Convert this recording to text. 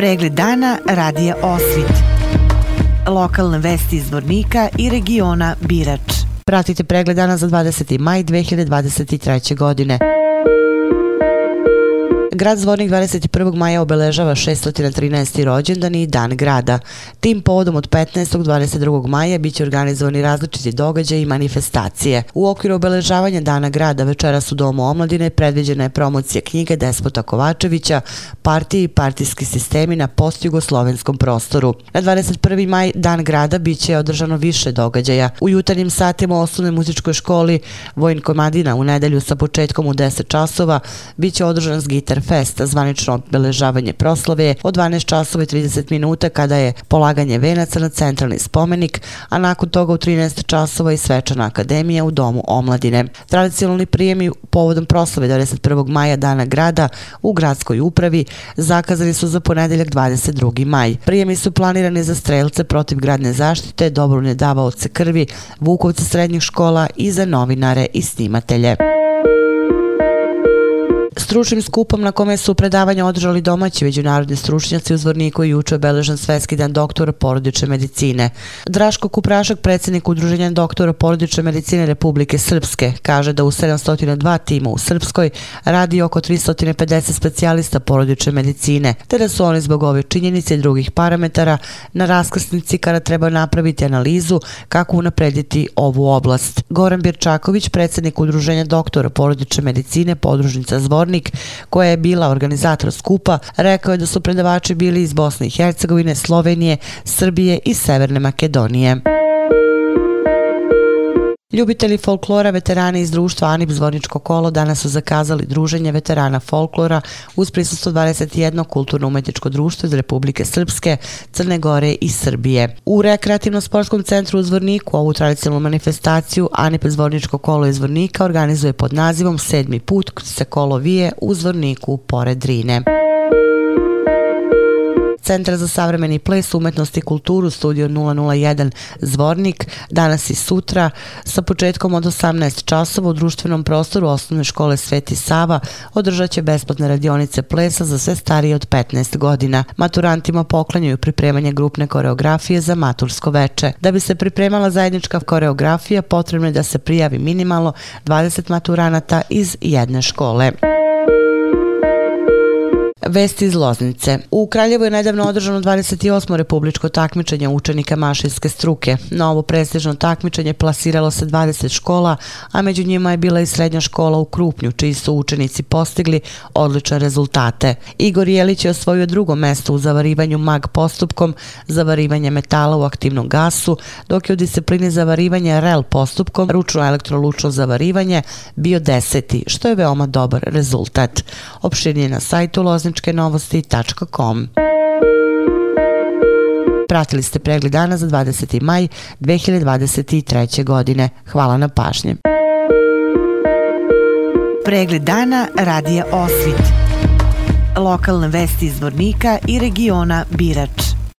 Pregled dana radija Osvit. Lokalne vesti iz Vornika i regiona Birač. Pratite pregled dana za 20. maj 2023. godine. Grad Zvornik 21. maja obeležava 613. rođendan i dan grada. Tim povodom od 15. 22. maja biće organizovani različiti događaje i manifestacije. U okviru obeležavanja dana grada večeras u Domu omladine predviđena je promocija knjige Despota Kovačevića, Partije i partijski sistemi na postjugoslovenskom prostoru. Na 21. maj dan grada biće održano više događaja. U jutarnjim satima u osnovnoj muzičkoj školi Vojn Komadina u nedelju sa početkom u 10 časova biće održan s gitar Fest, zvanično obeležavanje proslave od 12 časova i 30 minuta kada je polaganje venaca na centralni spomenik, a nakon toga u 13 časova i svečana akademija u Domu omladine. Tradicionalni prijemi povodom proslave 21. maja Dana grada u gradskoj upravi zakazani su za ponedeljak 22. maj. Prijemi su planirani za strelce protiv gradne zaštite, dobrovne davaoce krvi, vukovce srednjih škola i za novinare i snimatelje stručnim skupom na kome su predavanja održali domaći međunarodni stručnjaci u Zvorniku i juče obeležen Svetski dan doktora porodične medicine. Draško Kuprašak, predsjednik Udruženja doktora porodične medicine Republike Srpske, kaže da u 702 tima u Srpskoj radi oko 350 specijalista porodične medicine, te da su oni zbog ove činjenice i drugih parametara na raskrsnici kada treba napraviti analizu kako unaprediti ovu oblast. Goran Birčaković, predsjednik Udruženja doktora porodične medicine, podružnica Zvornik, koja je bila organizator skupa, rekao je da su predavači bili iz Bosne i Hercegovine, Slovenije, Srbije i Severne Makedonije. Ljubitelji folklora, veterani iz društva Anip Zvorničko kolo danas su zakazali druženje veterana folklora uz prisustvo 21. kulturno-umetničko društvo iz Republike Srpske, Crne Gore i Srbije. U rekreativno-sportskom centru u Zvorniku ovu tradicionalnu manifestaciju Anip Zvorničko kolo iz Zvornika organizuje pod nazivom Sedmi put se kolo vije u Zvorniku pored Rine. Centar za savremeni ples, umetnost i kulturu, studio 001 Zvornik, danas i sutra, sa početkom od 18 časova u društvenom prostoru osnovne škole Sveti Sava, održat će besplatne radionice plesa za sve starije od 15 godina. Maturantima poklanjaju pripremanje grupne koreografije za matursko veče. Da bi se pripremala zajednička koreografija, potrebno je da se prijavi minimalno 20 maturanata iz jedne škole. Vesti iz Loznice. U Kraljevu je nedavno održano 28. republičko takmičenje učenika mašinske struke. Na ovo prestižno takmičenje plasiralo se 20 škola, a među njima je bila i srednja škola u Krupnju, čiji su učenici postigli odlične rezultate. Igor Jelić je osvojio drugo mesto u zavarivanju mag postupkom, zavarivanje metala u aktivnom gasu, dok je u disciplini zavarivanja REL postupkom, ručno elektrolučno zavarivanje, bio deseti, što je veoma dobar rezultat. Opširnije na sajtu Loznice novosti.com Pratili ste pregled dana za 20. maj 2023. godine. Hvala na pažnje. Pregled dana radija Osvit. Lokalne vesti iz Vornika i regiona Birač.